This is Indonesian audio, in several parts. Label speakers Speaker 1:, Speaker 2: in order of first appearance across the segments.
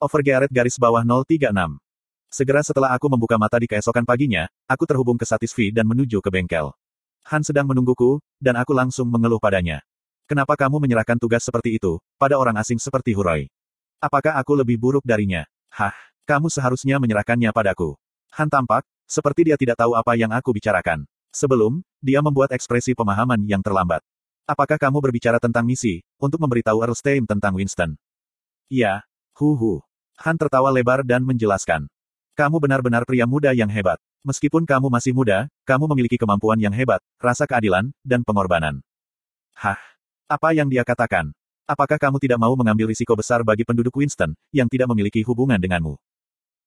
Speaker 1: Overgearet garis bawah 036. Segera setelah aku membuka mata di keesokan paginya, aku terhubung ke Satisfi dan menuju ke bengkel. Han sedang menungguku, dan aku langsung mengeluh padanya. Kenapa kamu menyerahkan tugas seperti itu, pada orang asing seperti Huroi? Apakah aku lebih buruk darinya? Hah, kamu seharusnya menyerahkannya padaku. Han tampak, seperti dia tidak tahu apa yang aku bicarakan. Sebelum, dia membuat ekspresi pemahaman yang terlambat. Apakah kamu berbicara tentang misi, untuk memberitahu Earl Stein tentang Winston? Iya. Huhu. Han tertawa lebar dan menjelaskan. Kamu benar-benar pria muda yang hebat. Meskipun kamu masih muda, kamu memiliki kemampuan yang hebat, rasa keadilan, dan pengorbanan. Hah? Apa yang dia katakan? Apakah kamu tidak mau mengambil risiko besar bagi penduduk Winston, yang tidak memiliki hubungan denganmu?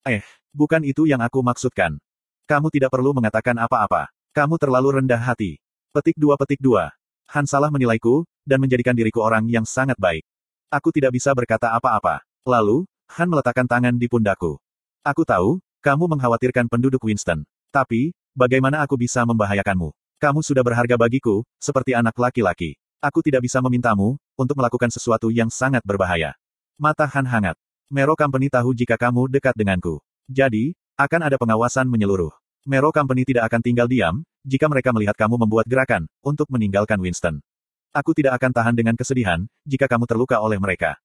Speaker 1: Eh, bukan itu yang aku maksudkan. Kamu tidak perlu mengatakan apa-apa. Kamu terlalu rendah hati. Petik dua petik dua. Han salah menilaiku, dan menjadikan diriku orang yang sangat baik. Aku tidak bisa berkata apa-apa. Lalu, Han meletakkan tangan di pundakku. Aku tahu, kamu mengkhawatirkan penduduk Winston. Tapi, bagaimana aku bisa membahayakanmu? Kamu sudah berharga bagiku, seperti anak laki-laki. Aku tidak bisa memintamu, untuk melakukan sesuatu yang sangat berbahaya. Mata Han hangat. Mero Company tahu jika kamu dekat denganku. Jadi, akan ada pengawasan menyeluruh. Mero Company tidak akan tinggal diam, jika mereka melihat kamu membuat gerakan, untuk meninggalkan Winston. Aku tidak akan tahan dengan kesedihan, jika kamu terluka oleh mereka.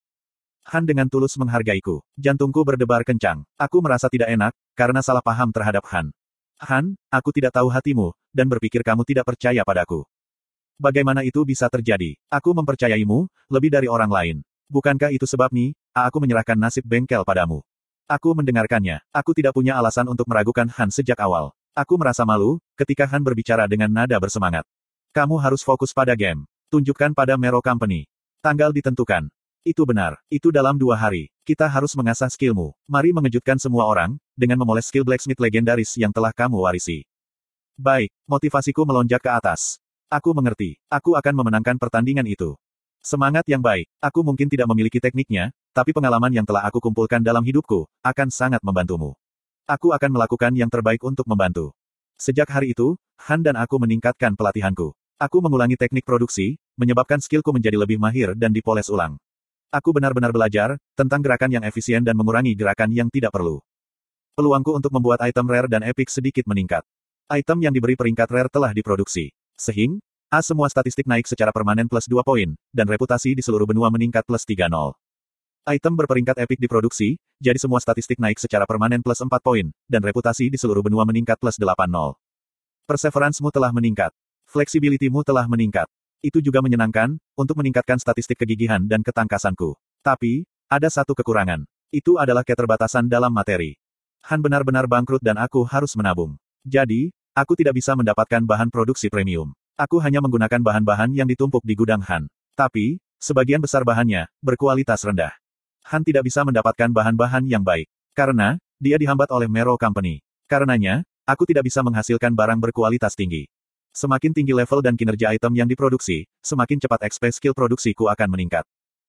Speaker 1: Han dengan tulus menghargaiku. Jantungku berdebar kencang. Aku merasa tidak enak, karena salah paham terhadap Han. Han, aku tidak tahu hatimu, dan berpikir kamu tidak percaya padaku. Bagaimana itu bisa terjadi? Aku mempercayaimu, lebih dari orang lain. Bukankah itu sebab nih, aku menyerahkan nasib bengkel padamu? Aku mendengarkannya. Aku tidak punya alasan untuk meragukan Han sejak awal. Aku merasa malu, ketika Han berbicara dengan nada bersemangat. Kamu harus fokus pada game. Tunjukkan pada Mero Company. Tanggal ditentukan. Itu benar. Itu dalam dua hari. Kita harus mengasah skillmu. Mari mengejutkan semua orang, dengan memoles skill blacksmith legendaris yang telah kamu warisi. Baik, motivasiku melonjak ke atas. Aku mengerti. Aku akan memenangkan pertandingan itu. Semangat yang baik. Aku mungkin tidak memiliki tekniknya, tapi pengalaman yang telah aku kumpulkan dalam hidupku, akan sangat membantumu. Aku akan melakukan yang terbaik untuk membantu. Sejak hari itu, Han dan aku meningkatkan pelatihanku. Aku mengulangi teknik produksi, menyebabkan skillku menjadi lebih mahir dan dipoles ulang. Aku benar-benar belajar, tentang gerakan yang efisien dan mengurangi gerakan yang tidak perlu. Peluangku untuk membuat item rare dan epic sedikit meningkat. Item yang diberi peringkat rare telah diproduksi. Sehing, A semua statistik naik secara permanen plus 2 poin, dan reputasi di seluruh benua meningkat plus 3 nol. Item berperingkat epic diproduksi, jadi semua statistik naik secara permanen plus 4 poin, dan reputasi di seluruh benua meningkat plus 8 nol. Perseverance-mu telah meningkat. Flexibility-mu telah meningkat. Itu juga menyenangkan, untuk meningkatkan statistik kegigihan dan ketangkasanku. Tapi, ada satu kekurangan. Itu adalah keterbatasan dalam materi. Han benar-benar bangkrut dan aku harus menabung. Jadi, Aku tidak bisa mendapatkan bahan produksi premium. Aku hanya menggunakan bahan-bahan yang ditumpuk di gudang Han. Tapi, sebagian besar bahannya, berkualitas rendah. Han tidak bisa mendapatkan bahan-bahan yang baik. Karena, dia dihambat oleh Mero Company. Karenanya, aku tidak bisa menghasilkan barang berkualitas tinggi. Semakin tinggi level dan kinerja item yang diproduksi, semakin cepat XP skill produksiku akan meningkat.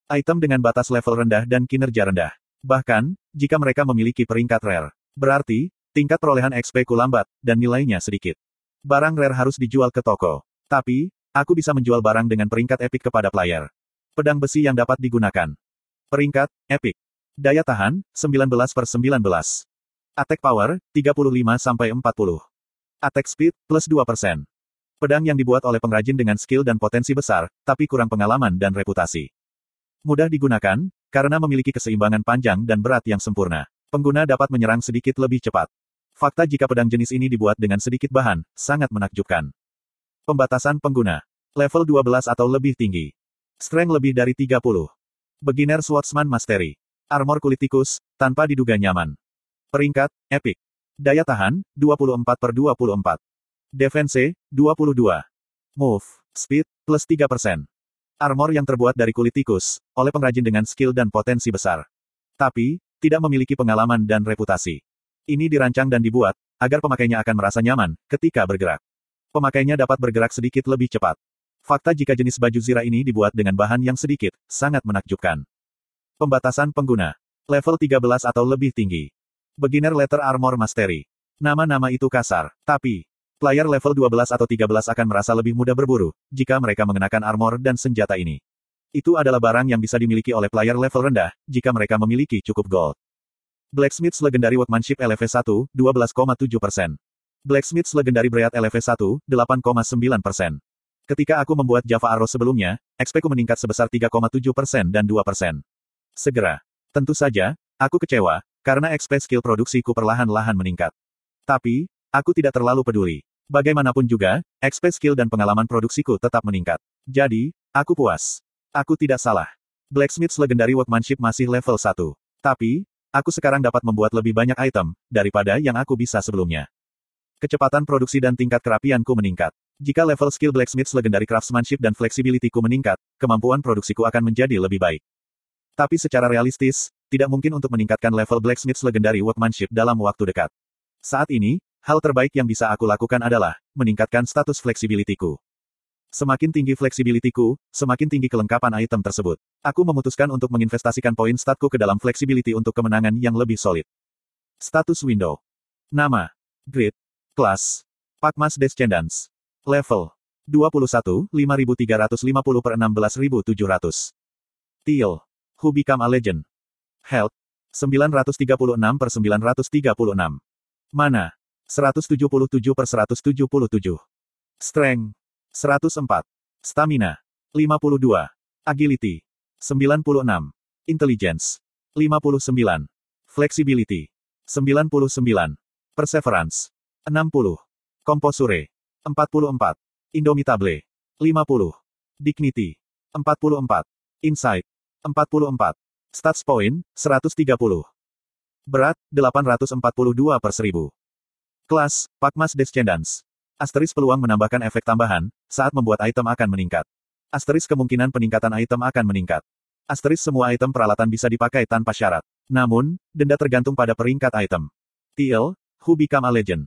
Speaker 1: Item dengan batas level rendah dan kinerja rendah. Bahkan, jika mereka memiliki peringkat rare. Berarti, Tingkat perolehan XP ku lambat, dan nilainya sedikit. Barang rare harus dijual ke toko. Tapi, aku bisa menjual barang dengan peringkat epic kepada player. Pedang besi yang dapat digunakan. Peringkat, epic. Daya tahan, 19 per 19. Attack power, 35 sampai 40. Attack speed, plus 2%. Pedang yang dibuat oleh pengrajin dengan skill dan potensi besar, tapi kurang pengalaman dan reputasi. Mudah digunakan, karena memiliki keseimbangan panjang dan berat yang sempurna. Pengguna dapat menyerang sedikit lebih cepat. Fakta jika pedang jenis ini dibuat dengan sedikit bahan, sangat menakjubkan. Pembatasan pengguna. Level 12 atau lebih tinggi. Strength lebih dari 30. Beginner Swordsman Mastery. Armor kulit tikus, tanpa diduga nyaman. Peringkat, Epic. Daya tahan, 24 per 24. Defense, 22. Move, Speed, plus 3%. Armor yang terbuat dari kulit tikus, oleh pengrajin dengan skill dan potensi besar. Tapi, tidak memiliki pengalaman dan reputasi. Ini dirancang dan dibuat, agar pemakainya akan merasa nyaman, ketika bergerak. Pemakainya dapat bergerak sedikit lebih cepat. Fakta jika jenis baju zira ini dibuat dengan bahan yang sedikit, sangat menakjubkan. Pembatasan pengguna. Level 13 atau lebih tinggi. Beginner Letter Armor Mastery. Nama-nama itu kasar, tapi, player level 12 atau 13 akan merasa lebih mudah berburu, jika mereka mengenakan armor dan senjata ini. Itu adalah barang yang bisa dimiliki oleh player level rendah, jika mereka memiliki cukup gold. Blacksmith's Legendary Workmanship LV1, 12,7%. Blacksmith's Legendary Bread LV1, 8,9%. Ketika aku membuat Java Arrow sebelumnya, XP ku meningkat sebesar 3,7% dan 2%. Segera. Tentu saja, aku kecewa, karena XP skill produksiku perlahan-lahan meningkat. Tapi, aku tidak terlalu peduli. Bagaimanapun juga, XP skill dan pengalaman produksiku tetap meningkat. Jadi, aku puas. Aku tidak salah. Blacksmith's Legendary Workmanship masih level 1. Tapi, Aku sekarang dapat membuat lebih banyak item, daripada yang aku bisa sebelumnya. Kecepatan produksi dan tingkat kerapianku meningkat. Jika level skill blacksmith's legendary craftsmanship dan flexibility-ku meningkat, kemampuan produksiku akan menjadi lebih baik. Tapi secara realistis, tidak mungkin untuk meningkatkan level blacksmith's legendary workmanship dalam waktu dekat. Saat ini, hal terbaik yang bisa aku lakukan adalah meningkatkan status flexibility-ku. Semakin tinggi fleksibilitiku, semakin tinggi kelengkapan item tersebut. Aku memutuskan untuk menginvestasikan poin statku ke dalam flexibility untuk kemenangan yang lebih solid. Status window. Nama. Grid. Kelas. Pakmas Descendants. Level. 21, 5350 per 16700. Teal. Who become a legend? Health. 936 per 936. Mana. 177 per 177. Strength. 104. Stamina. 52. Agility. 96. Intelligence. 59. Flexibility. 99. Perseverance. 60. Composure. 44. Indomitable. 50. Dignity. 44. Insight. 44. Stats point, 130. Berat, 842 per 1000. Kelas, Pakmas Descendants. Asteris peluang menambahkan efek tambahan, saat membuat item akan meningkat. Asteris kemungkinan peningkatan item akan meningkat. Asteris semua item peralatan bisa dipakai tanpa syarat. Namun, denda tergantung pada peringkat item. TL, who become a legend.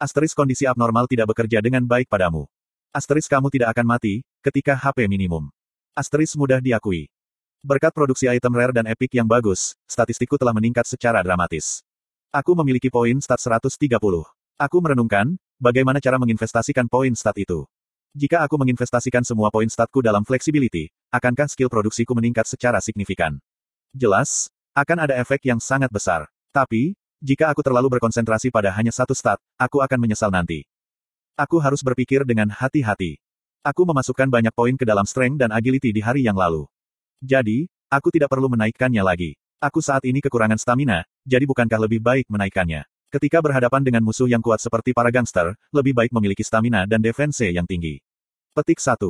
Speaker 1: Asteris kondisi abnormal tidak bekerja dengan baik padamu. Asteris kamu tidak akan mati, ketika HP minimum. Asteris mudah diakui. Berkat produksi item rare dan epic yang bagus, statistikku telah meningkat secara dramatis. Aku memiliki poin stat 130. Aku merenungkan, bagaimana cara menginvestasikan poin stat itu. Jika aku menginvestasikan semua poin statku dalam flexibility, akankah skill produksiku meningkat secara signifikan? Jelas, akan ada efek yang sangat besar. Tapi, jika aku terlalu berkonsentrasi pada hanya satu stat, aku akan menyesal nanti. Aku harus berpikir dengan hati-hati. Aku memasukkan banyak poin ke dalam strength dan agility di hari yang lalu. Jadi, aku tidak perlu menaikkannya lagi. Aku saat ini kekurangan stamina, jadi bukankah lebih baik menaikkannya? Ketika berhadapan dengan musuh yang kuat seperti para gangster, lebih baik memiliki stamina dan defense yang tinggi. Petik 1.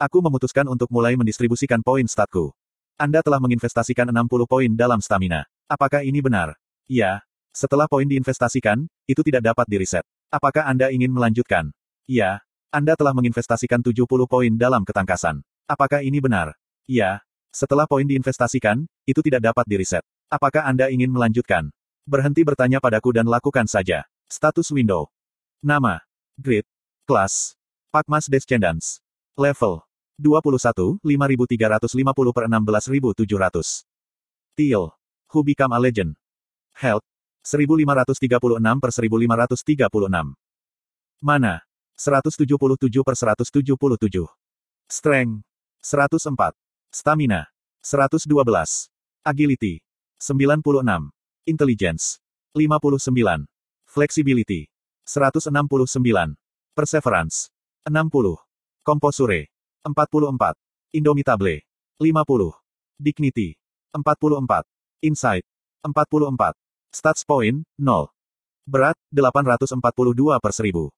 Speaker 1: Aku memutuskan untuk mulai mendistribusikan poin statku. Anda telah menginvestasikan 60 poin dalam stamina. Apakah ini benar? Ya. Setelah poin diinvestasikan, itu tidak dapat direset. Apakah Anda ingin melanjutkan? Ya. Anda telah menginvestasikan 70 poin dalam ketangkasan. Apakah ini benar? Ya. Setelah poin diinvestasikan, itu tidak dapat direset. Apakah Anda ingin melanjutkan? Berhenti bertanya padaku dan lakukan saja. Status window. Nama. Grid. Kelas. Pakmas Descendants. Level. 21, 5350 per 16700. Teal. Who become a legend? Health. 1536 per 1536. Mana. 177 per 177. Strength. 104. Stamina. 112. Agility. 96. Intelligence. 59. Flexibility. 169. Perseverance. 60. Composure. 44. Indomitable. 50. Dignity. 44. Insight. 44. Stats point, 0. Berat, 842 per 1000.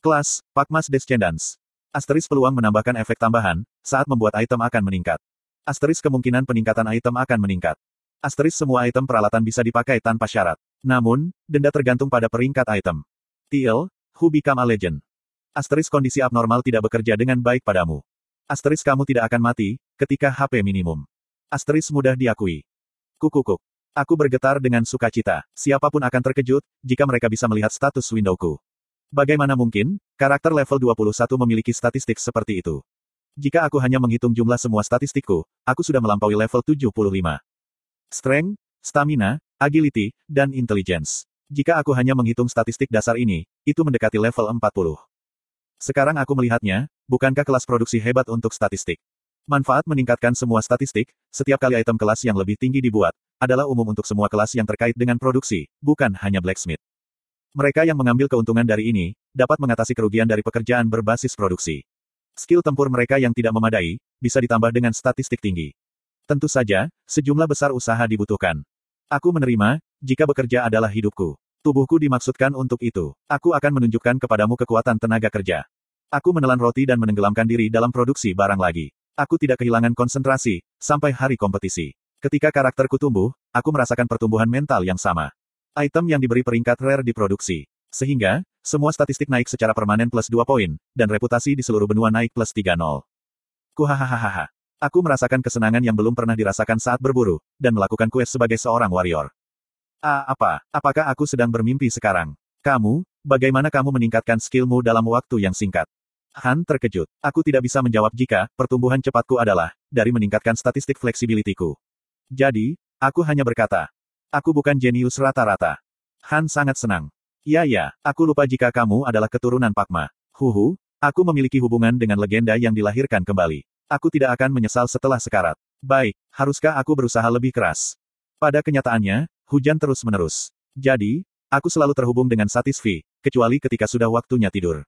Speaker 1: Kelas, Pakmas Descendants. Asteris peluang menambahkan efek tambahan, saat membuat item akan meningkat. Asteris kemungkinan peningkatan item akan meningkat. Asteris semua item peralatan bisa dipakai tanpa syarat. Namun, denda tergantung pada peringkat item. TL, who become a legend. Asteris kondisi abnormal tidak bekerja dengan baik padamu. Asteris kamu tidak akan mati, ketika HP minimum. Asteris mudah diakui. Kukukuk. Aku bergetar dengan sukacita. Siapa pun akan terkejut, jika mereka bisa melihat status windowku. Bagaimana mungkin, karakter level 21 memiliki statistik seperti itu? Jika aku hanya menghitung jumlah semua statistikku, aku sudah melampaui level 75 strength, stamina, agility, dan intelligence. Jika aku hanya menghitung statistik dasar ini, itu mendekati level 40. Sekarang aku melihatnya, bukankah kelas produksi hebat untuk statistik? Manfaat meningkatkan semua statistik, setiap kali item kelas yang lebih tinggi dibuat, adalah umum untuk semua kelas yang terkait dengan produksi, bukan hanya blacksmith. Mereka yang mengambil keuntungan dari ini, dapat mengatasi kerugian dari pekerjaan berbasis produksi. Skill tempur mereka yang tidak memadai, bisa ditambah dengan statistik tinggi. Tentu saja, sejumlah besar usaha dibutuhkan. Aku menerima, jika bekerja adalah hidupku. Tubuhku dimaksudkan untuk itu. Aku akan menunjukkan kepadamu kekuatan tenaga kerja. Aku menelan roti dan menenggelamkan diri dalam produksi barang lagi. Aku tidak kehilangan konsentrasi, sampai hari kompetisi. Ketika karakterku tumbuh, aku merasakan pertumbuhan mental yang sama. Item yang diberi peringkat rare diproduksi. Sehingga, semua statistik naik secara permanen plus 2 poin, dan reputasi di seluruh benua naik plus 3 nol. Kuhahaha. Aku merasakan kesenangan yang belum pernah dirasakan saat berburu, dan melakukan quest sebagai seorang warrior. Ah, apa? Apakah aku sedang bermimpi sekarang? Kamu, bagaimana kamu meningkatkan skillmu dalam waktu yang singkat? Han terkejut. Aku tidak bisa menjawab jika pertumbuhan cepatku adalah dari meningkatkan statistik fleksibilitiku. Jadi, aku hanya berkata, aku bukan jenius rata-rata. Han sangat senang. Ya ya, aku lupa jika kamu adalah keturunan Pakma. Huhu, aku memiliki hubungan dengan legenda yang dilahirkan kembali. Aku tidak akan menyesal setelah sekarat. Baik, haruskah aku berusaha lebih keras? Pada kenyataannya, Hujan terus-menerus. Jadi, aku selalu terhubung dengan Satisfi, kecuali ketika sudah waktunya tidur.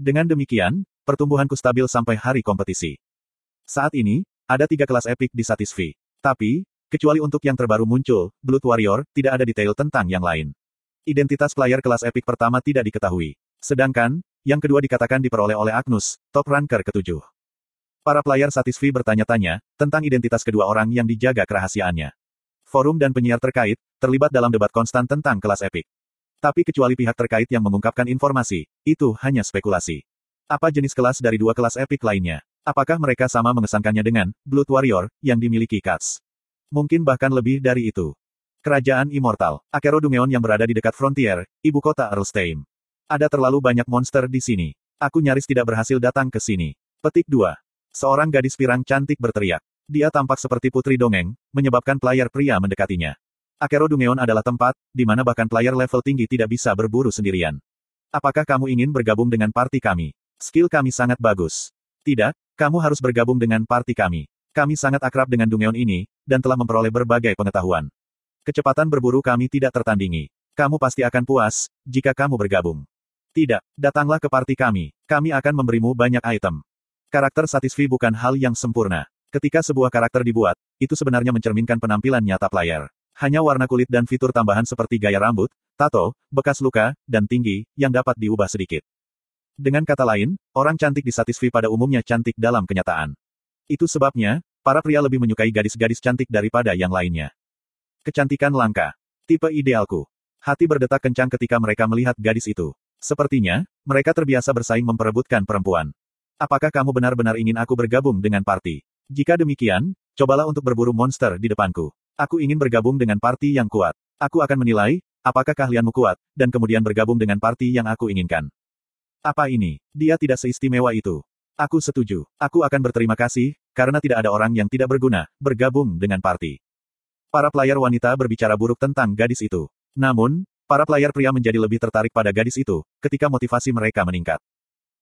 Speaker 1: Dengan demikian, pertumbuhanku stabil sampai hari kompetisi. Saat ini, ada tiga kelas epic di Satisfi. Tapi, kecuali untuk yang terbaru muncul, Blood Warrior, tidak ada detail tentang yang lain. Identitas player kelas epic pertama tidak diketahui. Sedangkan, yang kedua dikatakan diperoleh oleh Agnus, top ranker ketujuh. Para player Satisfi bertanya-tanya, tentang identitas kedua orang yang dijaga kerahasiaannya. Forum dan penyiar terkait, terlibat dalam debat konstan tentang kelas epik. Tapi kecuali pihak terkait yang mengungkapkan informasi, itu hanya spekulasi. Apa jenis kelas dari dua kelas epik lainnya? Apakah mereka sama mengesankannya dengan Blood Warrior yang dimiliki Katz? Mungkin bahkan lebih dari itu. Kerajaan Immortal, Akero Dungeon yang berada di dekat frontier, ibu kota Erlstein. Ada terlalu banyak monster di sini. Aku nyaris tidak berhasil datang ke sini. Petik 2. Seorang gadis pirang cantik berteriak. Dia tampak seperti putri dongeng, menyebabkan player pria mendekatinya. Akero Dungeon adalah tempat, di mana bahkan player level tinggi tidak bisa berburu sendirian. Apakah kamu ingin bergabung dengan party kami? Skill kami sangat bagus. Tidak, kamu harus bergabung dengan party kami. Kami sangat akrab dengan Dungeon ini, dan telah memperoleh berbagai pengetahuan. Kecepatan berburu kami tidak tertandingi. Kamu pasti akan puas, jika kamu bergabung. Tidak, datanglah ke party kami. Kami akan memberimu banyak item. Karakter Satisfi bukan hal yang sempurna. Ketika sebuah karakter dibuat, itu sebenarnya mencerminkan penampilan nyata player. Hanya warna kulit dan fitur tambahan seperti gaya rambut, tato, bekas luka, dan tinggi, yang dapat diubah sedikit. Dengan kata lain, orang cantik di Satisfi pada umumnya cantik dalam kenyataan. Itu sebabnya, para pria lebih menyukai gadis-gadis cantik daripada yang lainnya. Kecantikan langka. Tipe idealku. Hati berdetak kencang ketika mereka melihat gadis itu. Sepertinya, mereka terbiasa bersaing memperebutkan perempuan. Apakah kamu benar-benar ingin aku bergabung dengan party? Jika demikian, cobalah untuk berburu monster di depanku. Aku ingin bergabung dengan party yang kuat. Aku akan menilai, apakah keahlianmu kuat, dan kemudian bergabung dengan party yang aku inginkan. Apa ini? Dia tidak seistimewa itu. Aku setuju. Aku akan berterima kasih, karena tidak ada orang yang tidak berguna, bergabung dengan party. Para player wanita berbicara buruk tentang gadis itu. Namun, para player pria menjadi lebih tertarik pada gadis itu, ketika motivasi mereka meningkat.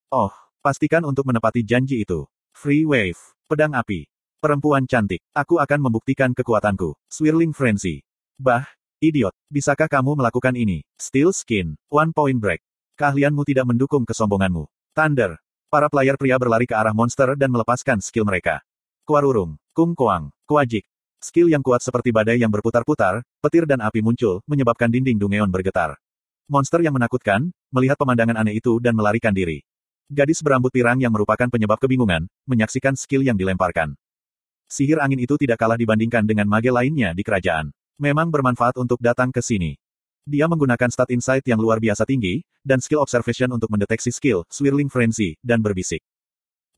Speaker 1: Oh, pastikan untuk menepati janji itu. Free Wave. Pedang api. Perempuan cantik. Aku akan membuktikan kekuatanku. Swirling Frenzy. Bah, idiot. Bisakah kamu melakukan ini? Steel Skin. One Point Break. Keahlianmu tidak mendukung kesombonganmu. Thunder. Para player pria berlari ke arah monster dan melepaskan skill mereka. Kuarurung. Kung Koang. Kuajik. Skill yang kuat seperti badai yang berputar-putar, petir dan api muncul, menyebabkan dinding Dungeon bergetar. Monster yang menakutkan, melihat pemandangan aneh itu dan melarikan diri. Gadis berambut pirang yang merupakan penyebab kebingungan, menyaksikan skill yang dilemparkan. Sihir angin itu tidak kalah dibandingkan dengan mage lainnya di kerajaan. Memang bermanfaat untuk datang ke sini. Dia menggunakan stat insight yang luar biasa tinggi, dan skill observation untuk mendeteksi skill, swirling frenzy, dan berbisik.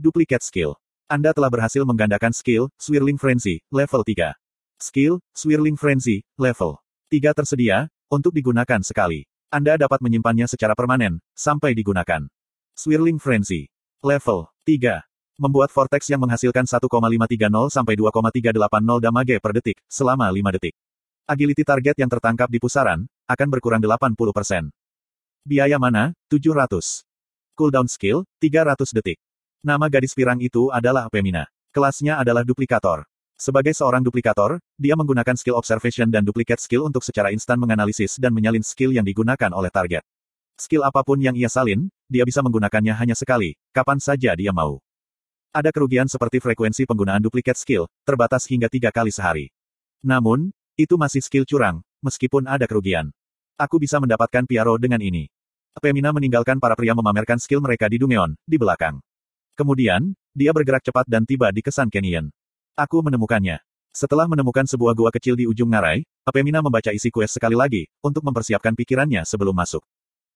Speaker 1: Duplicate skill. Anda telah berhasil menggandakan skill, swirling frenzy, level 3. Skill, swirling frenzy, level 3 tersedia, untuk digunakan sekali. Anda dapat menyimpannya secara permanen, sampai digunakan. Swirling Frenzy. Level 3. Membuat vortex yang menghasilkan 1,530 sampai 2,380 damage per detik, selama 5 detik. Agility target yang tertangkap di pusaran, akan berkurang 80%. Biaya mana? 700. Cooldown skill, 300 detik. Nama gadis pirang itu adalah Pemina. Kelasnya adalah duplikator. Sebagai seorang duplikator, dia menggunakan skill observation dan duplicate skill untuk secara instan menganalisis dan menyalin skill yang digunakan oleh target. Skill apa pun yang ia salin, dia bisa menggunakannya hanya sekali, kapan saja dia mau. Ada kerugian seperti frekuensi penggunaan duplicate skill, terbatas hingga tiga kali sehari. Namun, itu masih skill curang, meskipun ada kerugian. Aku bisa mendapatkan Piaro dengan ini. Pemina meninggalkan para pria memamerkan skill mereka di Dungeon, di belakang. Kemudian, dia bergerak cepat dan tiba di kesan Canyon. Aku menemukannya. Setelah menemukan sebuah gua kecil di ujung ngarai, Apemina membaca isi kues sekali lagi, untuk mempersiapkan pikirannya sebelum masuk.